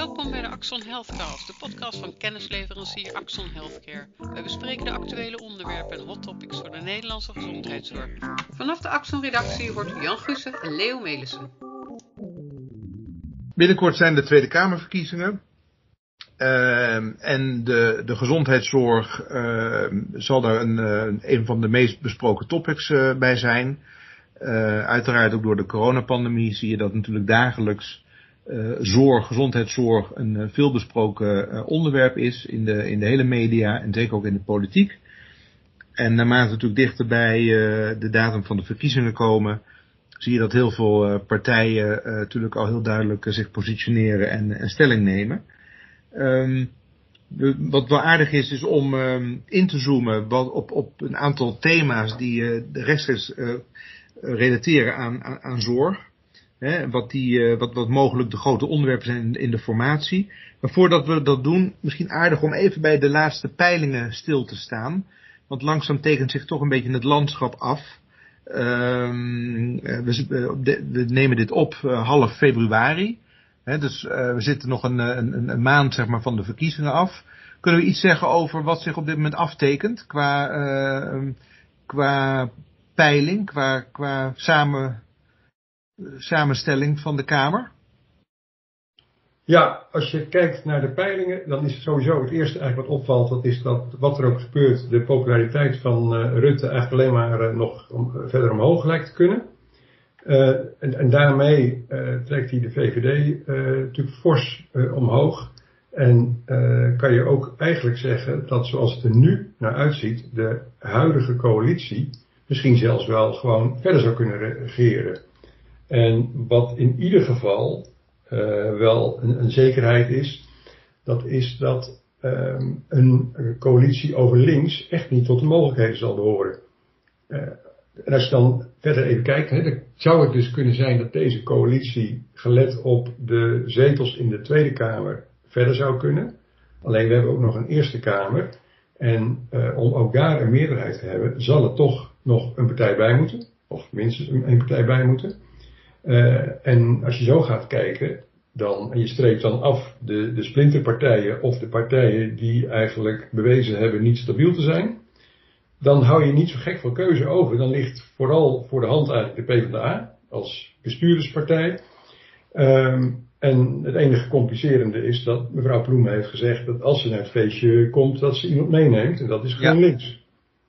Welkom bij de Axon Healthcast, de podcast van kennisleverancier Axon Healthcare. Wij bespreken de actuele onderwerpen en hot topics voor de Nederlandse gezondheidszorg. Vanaf de Axon-redactie wordt Jan Gussen en Leo Melissen. Binnenkort zijn de Tweede Kamerverkiezingen. Ehm, en de, de gezondheidszorg ehm, zal daar een, eh, een van de meest besproken topics uh, bij zijn. Uh, uiteraard ook door de coronapandemie zie je dat natuurlijk dagelijks zorg, gezondheidszorg een uh, veelbesproken onderwerp is in de, in de hele media en zeker ook in de politiek. En naarmate natuurlijk dichter bij de datum van de verkiezingen komen, zie je dat heel veel partijen natuurlijk al heel duidelijk zich positioneren en, stelling nemen. Um, wat wel aardig is, is om um, in te zoomen wat op, op een aantal thema's die uh, de rechtstreeks relateren aan, aan zorg. Hè, wat, die, uh, wat, wat mogelijk de grote onderwerpen zijn in, de formatie. Maar voordat we dat doen, misschien aardig om even bij de laatste peilingen stil te staan. Want langzaam tekent zich toch een beetje het landschap af. Um, we, we, nemen dit op half februari. Dus we zitten nog een, een, maand zeg maar, van de verkiezingen af. Kunnen we iets zeggen over wat zich op dit moment aftekent qua, uh, qua peiling, qua, qua samen, samenstelling van de Kamer? Ja, als je kijkt naar de peilingen, dan is het sowieso het eerste eigenlijk wat opvalt, dat is dat wat er ook gebeurt, de populariteit van uh, Rutte eigenlijk alleen maar nog om, verder omhoog lijkt te kunnen. En, en, daarmee trekt hij de VVD natuurlijk fors omhoog. En kan je ook eigenlijk zeggen dat zoals het er nu naar uitziet, de huidige coalitie misschien zelfs wel gewoon verder zou kunnen regeren. En wat in ieder geval wel een, zekerheid is, dat is dat um, een coalitie over links echt niet tot de mogelijkheden zal behoren. En als je dan verder even kijkt, hè, zou het dus kunnen zijn dat deze coalitie, gelet op de zetels in de Tweede Kamer, verder zou kunnen. Alleen we hebben ook nog een Eerste Kamer. En uh, om ook daar een meerderheid te hebben, zal er toch nog een partij bij moeten. Of minstens een, een partij bij moeten. Uh, en als je zo gaat kijken, dan, en je streept dan af de, de splinterpartijen of de partijen die eigenlijk bewezen hebben niet stabiel te zijn dan hou je niet zo gek veel keuze over. Dan ligt vooral voor de hand eigenlijk de PvdA als bestuurderspartij. Um, en het enige complicerende is dat mevrouw Ploemen heeft gezegd dat als ze naar het feestje komt, dat ze iemand meeneemt. En dat is GroenLinks.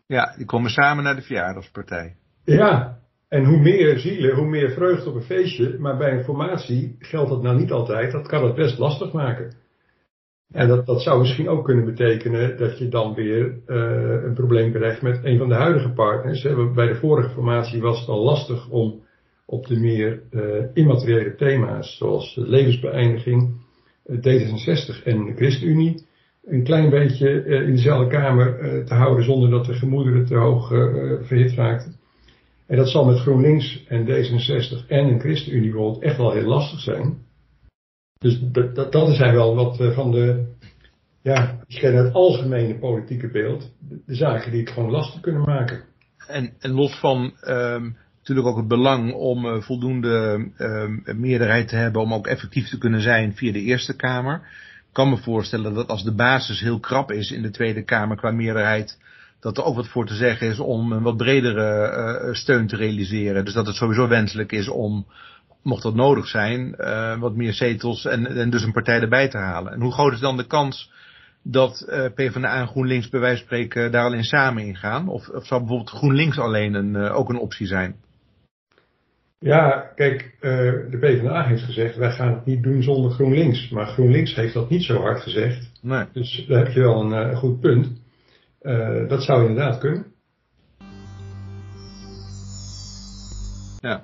Ja. ja, die komen samen naar de verjaardagspartij. Ja, en hoe meer zielen, hoe meer vreugde op een feestje. Maar bij een formatie geldt dat nou niet altijd. Dat kan het best lastig maken. En dat, dat zou misschien ook kunnen betekenen dat je dan weer uh, een probleem krijgt met een van de huidige partners. Bij de vorige formatie was het al lastig om op de meer uh, immateriële thema's, zoals levensbeëindiging, D66 en de ChristenUnie, een klein beetje in dezelfde kamer te houden zonder dat de gemoederen te hoog verhit raakten. En dat zal met GroenLinks en D66 en een ChristenUnie bijvoorbeeld echt wel heel lastig zijn. Dus dat, dat, zijn wel wat uh, van de, ja, het algemene politieke beeld, de, zaken die het gewoon lastig kunnen maken. En, en los van um, natuurlijk ook het belang om uh, voldoende um, meerderheid te hebben om ook effectief te kunnen zijn via de Eerste Kamer. Ik kan me voorstellen dat als de basis heel krap is in de Tweede Kamer qua meerderheid, dat er ook wat voor te zeggen is om een wat bredere uh, steun te realiseren. Dus dat het sowieso wenselijk is om mocht dat nodig zijn, uh, wat meer zetels en, en dus een partij erbij te halen. En hoe groot is dan de kans dat uh, PvdA en GroenLinks bij wijze van spreken daar alleen samen in gaan? Of, of zou bijvoorbeeld GroenLinks alleen een, ook een optie zijn? Ja, kijk, de PvdA heeft gezegd, wij gaan het niet doen zonder GroenLinks. Maar GroenLinks heeft dat niet zo hard gezegd. Nee. Dus daar heb je wel een goed punt. Dat zou inderdaad kunnen. Ja.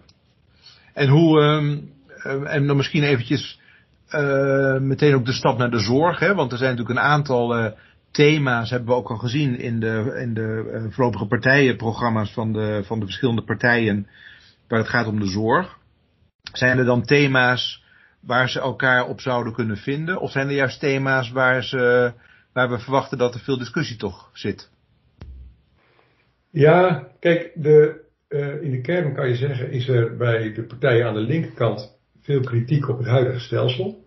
En hoe, um, en dan misschien eventjes uh, meteen ook de stap naar de zorg, hè? want er zijn natuurlijk een aantal uh, thema's, hebben we ook al gezien in de, in de voorlopige partijenprogramma's van de, van de verschillende partijen, waar het gaat om de zorg. Zijn er dan thema's waar ze elkaar op zouden kunnen vinden? Of zijn er juist thema's waar, ze, waar we verwachten dat er veel discussie toch zit? Ja, kijk, de, uh, in de kern kan je zeggen, is er bij de partijen aan de linkerkant veel kritiek op het huidige stelsel.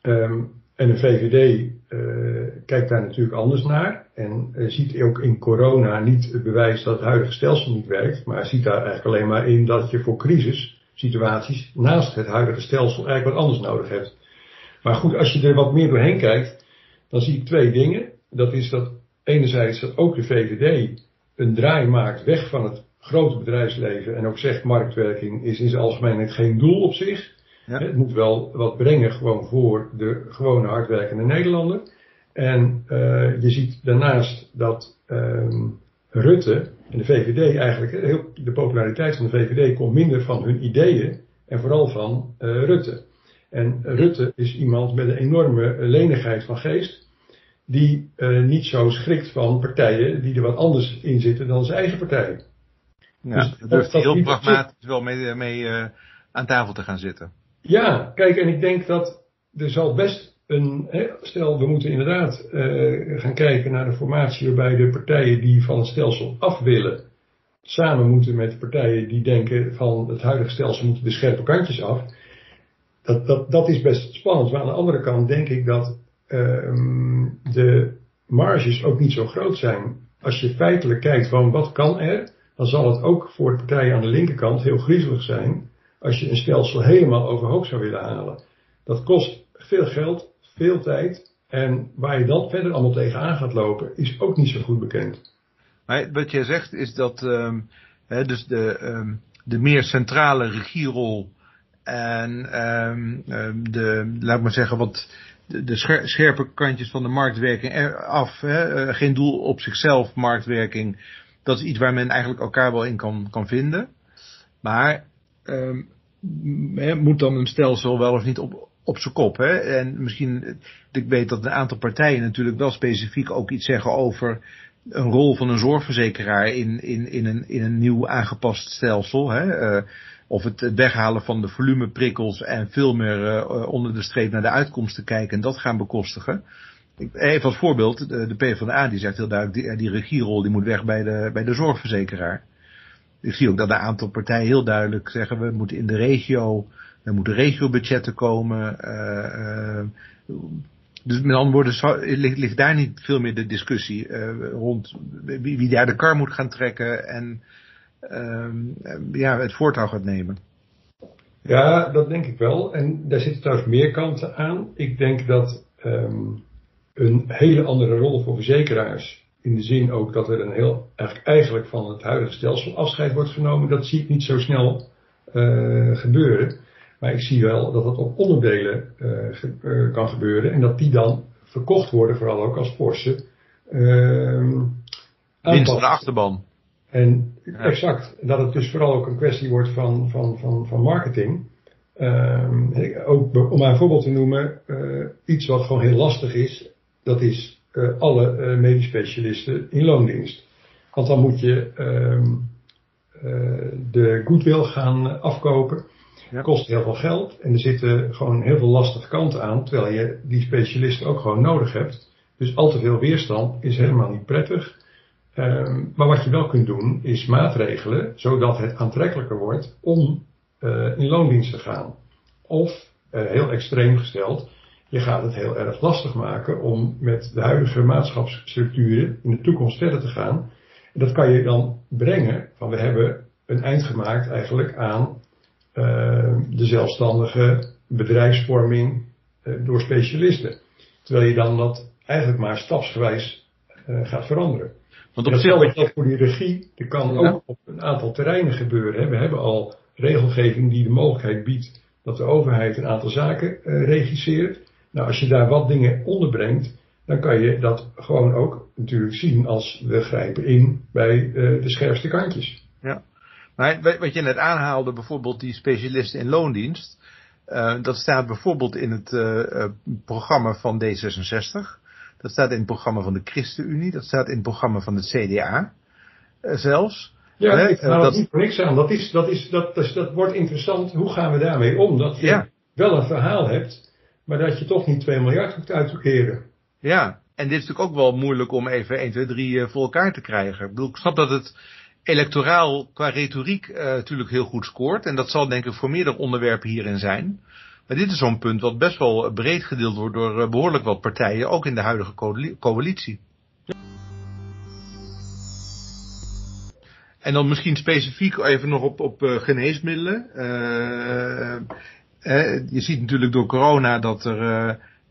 Ehm, en de VVD uh, kijkt daar natuurlijk anders naar en uh, ziet ook in corona niet het bewijs dat het huidige stelsel niet werkt, maar ziet daar eigenlijk alleen maar in dat je voor crisissituaties naast het huidige stelsel eigenlijk wat anders nodig hebt. Maar goed, als je er wat meer doorheen kijkt, dan zie ik twee dingen. Dat is dat enerzijds dat ook de VVD een draai maakt weg van het grote bedrijfsleven en ook zegt marktwerking is in zijn algemeenheid geen doel op zich. Ja. Het moet wel wat brengen gewoon voor de gewone hardwerkende Nederlander. En uh, je ziet daarnaast dat um, Rutte en de VVD eigenlijk, heel, de populariteit van de VVD komt minder van hun ideeën en vooral van uh, Rutte. En Rutte is iemand met een enorme lenigheid van geest die uh, niet zo schrikt van partijen die er wat anders in zitten dan zijn eigen partij. Ja, dus daar durft hij heel pragmatisch wel mee, mee uh, aan tafel te gaan zitten. Ja, kijk, en ik denk dat er zal best een, hè, stel we moeten inderdaad uh, gaan kijken naar de formatie waarbij de partijen die van het stelsel af willen, samen moeten met de partijen die denken van het huidige stelsel moeten de scherpe kantjes af. Dat, dat, is best spannend. Maar aan de andere kant denk ik dat uh, de marges ook niet zo groot zijn. Als je feitelijk kijkt van wat kan er, dan zal het ook voor de partijen aan de linkerkant heel griezelig zijn als je een stelsel helemaal overhoop zou willen halen. Dat kost veel geld, veel tijd en waar je dan verder allemaal tegenaan gaat lopen is ook niet zo goed bekend. Maar wat jij zegt is dat um, hè, dus de, um, de meer centrale regierol en um, de, laat maar zeggen, wat de, scherpe kantjes van de marktwerking af. Hè? Uh, geen doel op zichzelf, marktwerking. Dat is iets waar men eigenlijk elkaar wel in kan, kan vinden. Maar um, moet dan een stelsel wel of niet op, op zijn kop. Hè? En misschien, ik weet dat een aantal partijen natuurlijk wel specifiek ook iets zeggen over een rol van een zorgverzekeraar in, in, in, een, in een nieuw aangepast stelsel. Hè? Uh, of het weghalen van de volumeprikkels en veel meer uh, onder de streep naar de uitkomsten kijken en dat gaan bekostigen. Even als voorbeeld, de, PvdA die zegt heel duidelijk, die, die regierol die moet weg bij de, bij de zorgverzekeraar. Ik zie ook dat een aantal partijen heel duidelijk zeggen, we moeten in de regio, er moeten regiobudgetten komen. Uh, uh, dus met andere woorden, ligt, daar niet veel meer de discussie rond wie, wie, daar de kar moet gaan trekken en ja, het voortouw gaat nemen. Ja, dat denk ik wel. En daar zitten trouwens meer kanten aan. Ik denk dat um, een hele andere rol voor verzekeraars in de zin ook dat er een heel, eigenlijk van het huidige stelsel afscheid wordt genomen. Dat zie ik niet zo snel uh, gebeuren. Maar ik zie wel dat dat op onderdelen uh, ge, uh, kan gebeuren. En dat die dan verkocht worden, vooral ook als Porsche. Uh, Winst van de achterban. En exact, dat het dus vooral ook een kwestie wordt van, van, van, van marketing. Um, ook om maar een voorbeeld te noemen, uh, iets wat gewoon heel lastig is, dat is uh, alle uh, medisch specialisten in loondienst. Want dan moet je um, de goodwill gaan afkopen. Ja. Kost heel veel geld en er zitten gewoon heel veel lastige kanten aan, terwijl je die specialisten ook gewoon nodig hebt. Dus al te veel weerstand is helemaal niet prettig. Um, maar wat je wel kunt doen, is maatregelen zodat het aantrekkelijker wordt om in loondienst te gaan. Of, heel extreem gesteld, je gaat het heel erg lastig maken om met de huidige maatschapsstructuren in de toekomst verder te gaan. En dat kan je dan brengen van we hebben een eind gemaakt eigenlijk aan uh, de zelfstandige bedrijfsvorming uh, door specialisten. Terwijl je dan dat eigenlijk maar stapsgewijs gaat veranderen. Want op zich geldt voor die regie, dat kan ja. ook op een aantal terreinen gebeuren. Hè. We hebben al regelgeving die de mogelijkheid biedt dat de overheid een aantal zaken regisseert. Nou, als je daar wat dingen onderbrengt, dan kan je dat gewoon ook natuurlijk zien als we grijpen in bij uh, de scherpste kantjes. Ja, maar wat je net aanhaalde, bijvoorbeeld die specialisten in loondienst, uh, dat staat bijvoorbeeld in het uh, programma van D66. Dat staat in het programma van de ChristenUnie. Dat staat in het programma van het CDA zelfs. Ja, nee, ik ga dat niet voor niks aan. Dat, is, dat, is, dat, dat, dat wordt interessant. Hoe gaan we daarmee om? Dat je ja. wel een verhaal hebt maar dat je toch niet 2 miljard hoeft uit te keren. Ja, en dit is natuurlijk ook wel moeilijk om even 1, 2, 3 voor elkaar te krijgen. Ik bedoel, ik snap dat het electoraal qua retoriek uh, natuurlijk heel goed scoort. En dat zal denk ik voor meerdere onderwerpen hierin zijn. Maar dit is zo'n punt wat best wel breed gedeeld wordt door behoorlijk wat partijen, ook in de huidige coalitie. En dan misschien specifiek even nog op, op geneesmiddelen. je ziet natuurlijk door corona dat er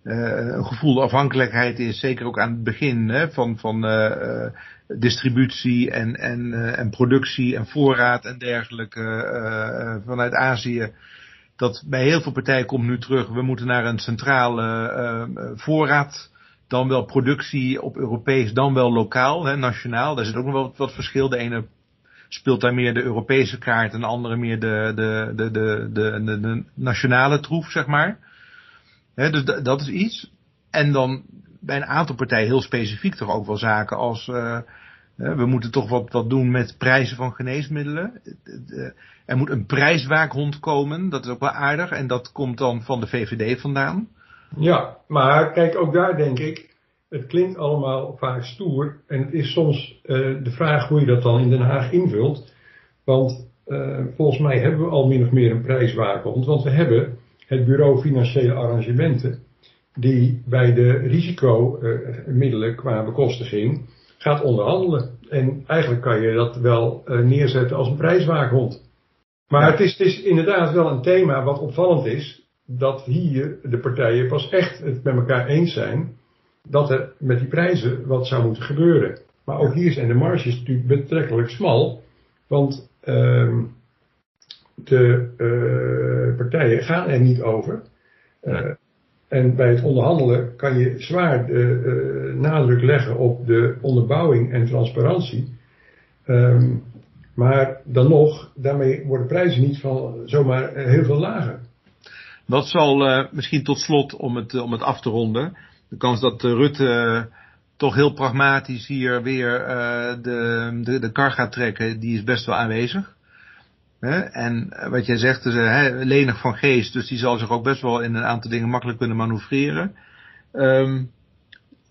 uh, een gevoel afhankelijkheid is, zeker ook aan het begin hè, van, van uh, distributie en, en, en productie en voorraad en dergelijke vanuit Azië. Dat bij heel veel partijen komt nu terug, we moeten naar een centrale voorraad, dan wel productie op Europees, dan wel lokaal, hè, nationaal. Daar zit ook nog wel wat, verschil. De ene speelt daar meer de Europese kaart en de andere meer de, de, de, de, de, nationale troef, zeg maar dus dat is iets. En dan bij een aantal partijen heel specifiek toch ook wel zaken als uh, we moeten toch wat, wat doen met prijzen van geneesmiddelen. Er moet een prijswaakhond komen, dat is ook wel aardig. En dat komt dan van de VVD vandaan. Ja, maar kijk, ook daar denk ik, het klinkt allemaal vaak stoer. En het is soms uh, de vraag hoe je dat dan in Den Haag invult. Want uh, volgens mij hebben we al min of meer een prijswaakhond. Want we hebben het Bureau Financiële Arrangementen, die bij de risicomiddelen qua bekostiging gaat onderhandelen. En eigenlijk kan je dat wel eh, neerzetten als een prijswaakhond. Maar het, is, het is inderdaad wel een thema wat opvallend is, dat hier de partijen pas echt het met elkaar eens zijn dat er met die prijzen wat zou moeten gebeuren. Maar ook hier zijn de marges natuurlijk betrekkelijk smal, want uh, de uh, partijen gaan er niet over. Uh, en bij het onderhandelen kan je zwaar de uh, nadruk leggen op de onderbouwing en transparantie. Um, maar dan nog, daarmee worden prijzen niet van zomaar heel veel lager. Wat zal misschien tot slot, om het, om het af te ronden, de kans dat Rutte toch heel pragmatisch hier weer de, de, de kar gaat trekken, die is best wel aanwezig. En wat jij zegt, is uh, lenig van geest, dus die zal zich ook best wel in een aantal dingen makkelijk kunnen manoeuvreren. Um,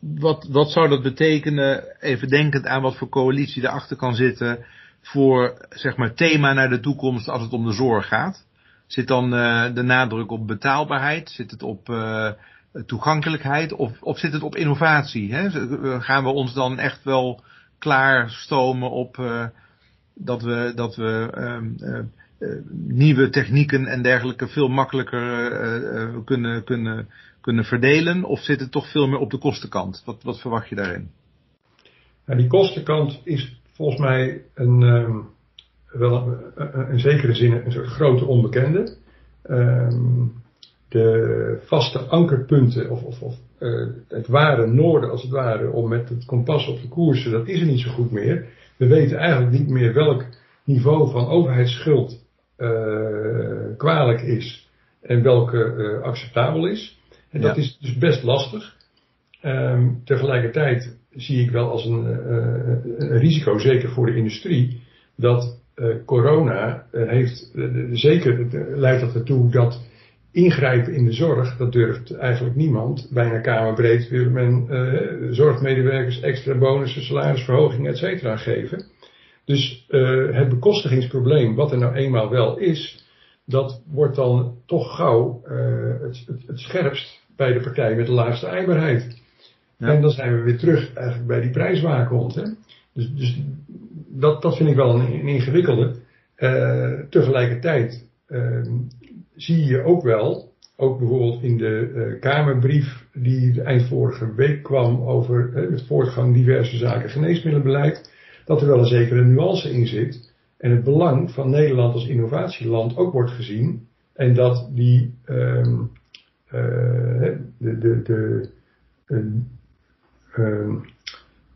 wat, wat zou dat betekenen, even denkend aan wat voor coalitie erachter kan zitten, voor zeg maar thema naar de toekomst als het om de zorg gaat? Zit dan uh, de nadruk op betaalbaarheid? Zit het op toegankelijkheid? Of, of zit het op innovatie? Hè? Gaan we ons dan echt wel klaarstomen op dat we, dat we uh, uh, nieuwe technieken en dergelijke veel makkelijker uh, kunnen, kunnen, kunnen verdelen? Of zit het toch veel meer op de kostenkant? Wat, wat verwacht je daarin? Die kostenkant is volgens mij een, um, wel een, in zekere zin een soort grote onbekende. Um, de vaste ankerpunten of, of, of het ware noorden als het ware om met het kompas op te koersen, dat is er niet zo goed meer. We weten eigenlijk niet meer welk niveau van overheidsschuld uh, kwalijk is en welke uh, acceptabel is. En dat is dus best lastig. Um, tegelijkertijd zie ik wel als een, uh, een, risico, zeker voor de industrie, dat corona heeft, zeker leidt dat ertoe dat ingrijpen in de zorg, dat durft eigenlijk niemand. Bijna kamerbreed wil men uh, zorgmedewerkers extra bonussen, salarisverhogingen, et cetera geven. Dus uh, het bekostigingsprobleem, wat er nou eenmaal wel is, dat wordt dan toch gauw uh, het, het, het, scherpst bij de partij met de laagste eibaarheid. Ja. En dan zijn we weer terug eigenlijk bij die prijswaakhond. Hè? Dus, dus dat, dat vind ik wel een, een ingewikkelde. tegelijkertijd ehm, zie je ook wel, ook bijvoorbeeld in de uh, Kamerbrief die eind vorige week kwam over uh, het voortgang diverse zaken geneesmiddelenbeleid, dat er wel een zekere nuance in zit. En het belang van Nederland als innovatieland ook wordt gezien. En dat die um, uh, de, de, de, um,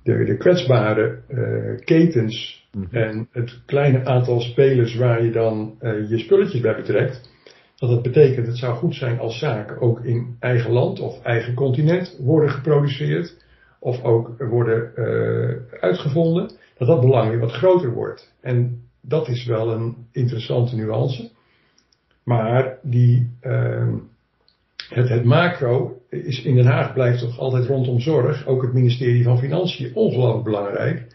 de, de kwetsbare ketens -hmm. en het kleine aantal spelers waar je dan je spulletjes bij betrekt, dat het betekent, het zou goed zijn als zaken ook in eigen land of eigen continent worden geproduceerd. Of ook worden uh, uitgevonden. Dat dat belang weer wat groter wordt. En dat is wel een interessante nuance. Maar die, uh, het, het macro is in Den Haag blijft toch altijd rondom zorg. Ook het ministerie van Financiën ongelooflijk belangrijk.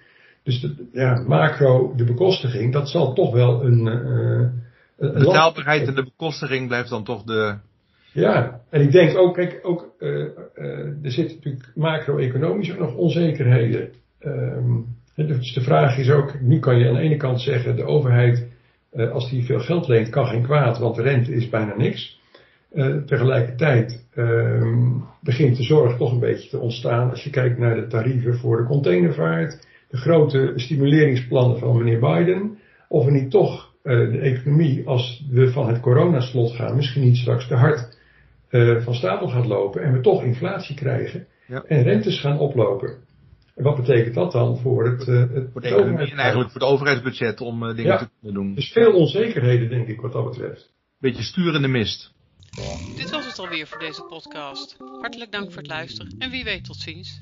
Dus ja, macro, de bekostiging, dat zal toch wel een, de betaalbaarheid en de bekostiging blijft dan toch de, Ja, en ik denk ook, kijk, ook, uh, uh, er zitten natuurlijk macro-economisch ook nog onzekerheden. Um, dus de vraag is ook, nu kan je aan de ene kant zeggen, de overheid, uh, als die veel geld leent, kan geen kwaad, want de rente is bijna niks. tegelijkertijd ehm, begint de zorg toch een beetje te ontstaan als je kijkt naar de tarieven voor de containervaart, de grote stimuleringsplannen van meneer Biden, of er niet toch de economie, als we van het coronaslot gaan, misschien niet straks te hard uh, van stapel gaat lopen en we toch inflatie krijgen ja. en rentes gaan oplopen. En wat betekent dat dan voor het, uh, het voor de economie en eigenlijk voor het overheidsbudget om uh, dingen ja, te kunnen doen? Dus veel onzekerheden denk ik wat dat betreft. Beetje sturende mist. Dit was het alweer voor deze podcast. Hartelijk dank voor het luisteren en wie weet tot ziens.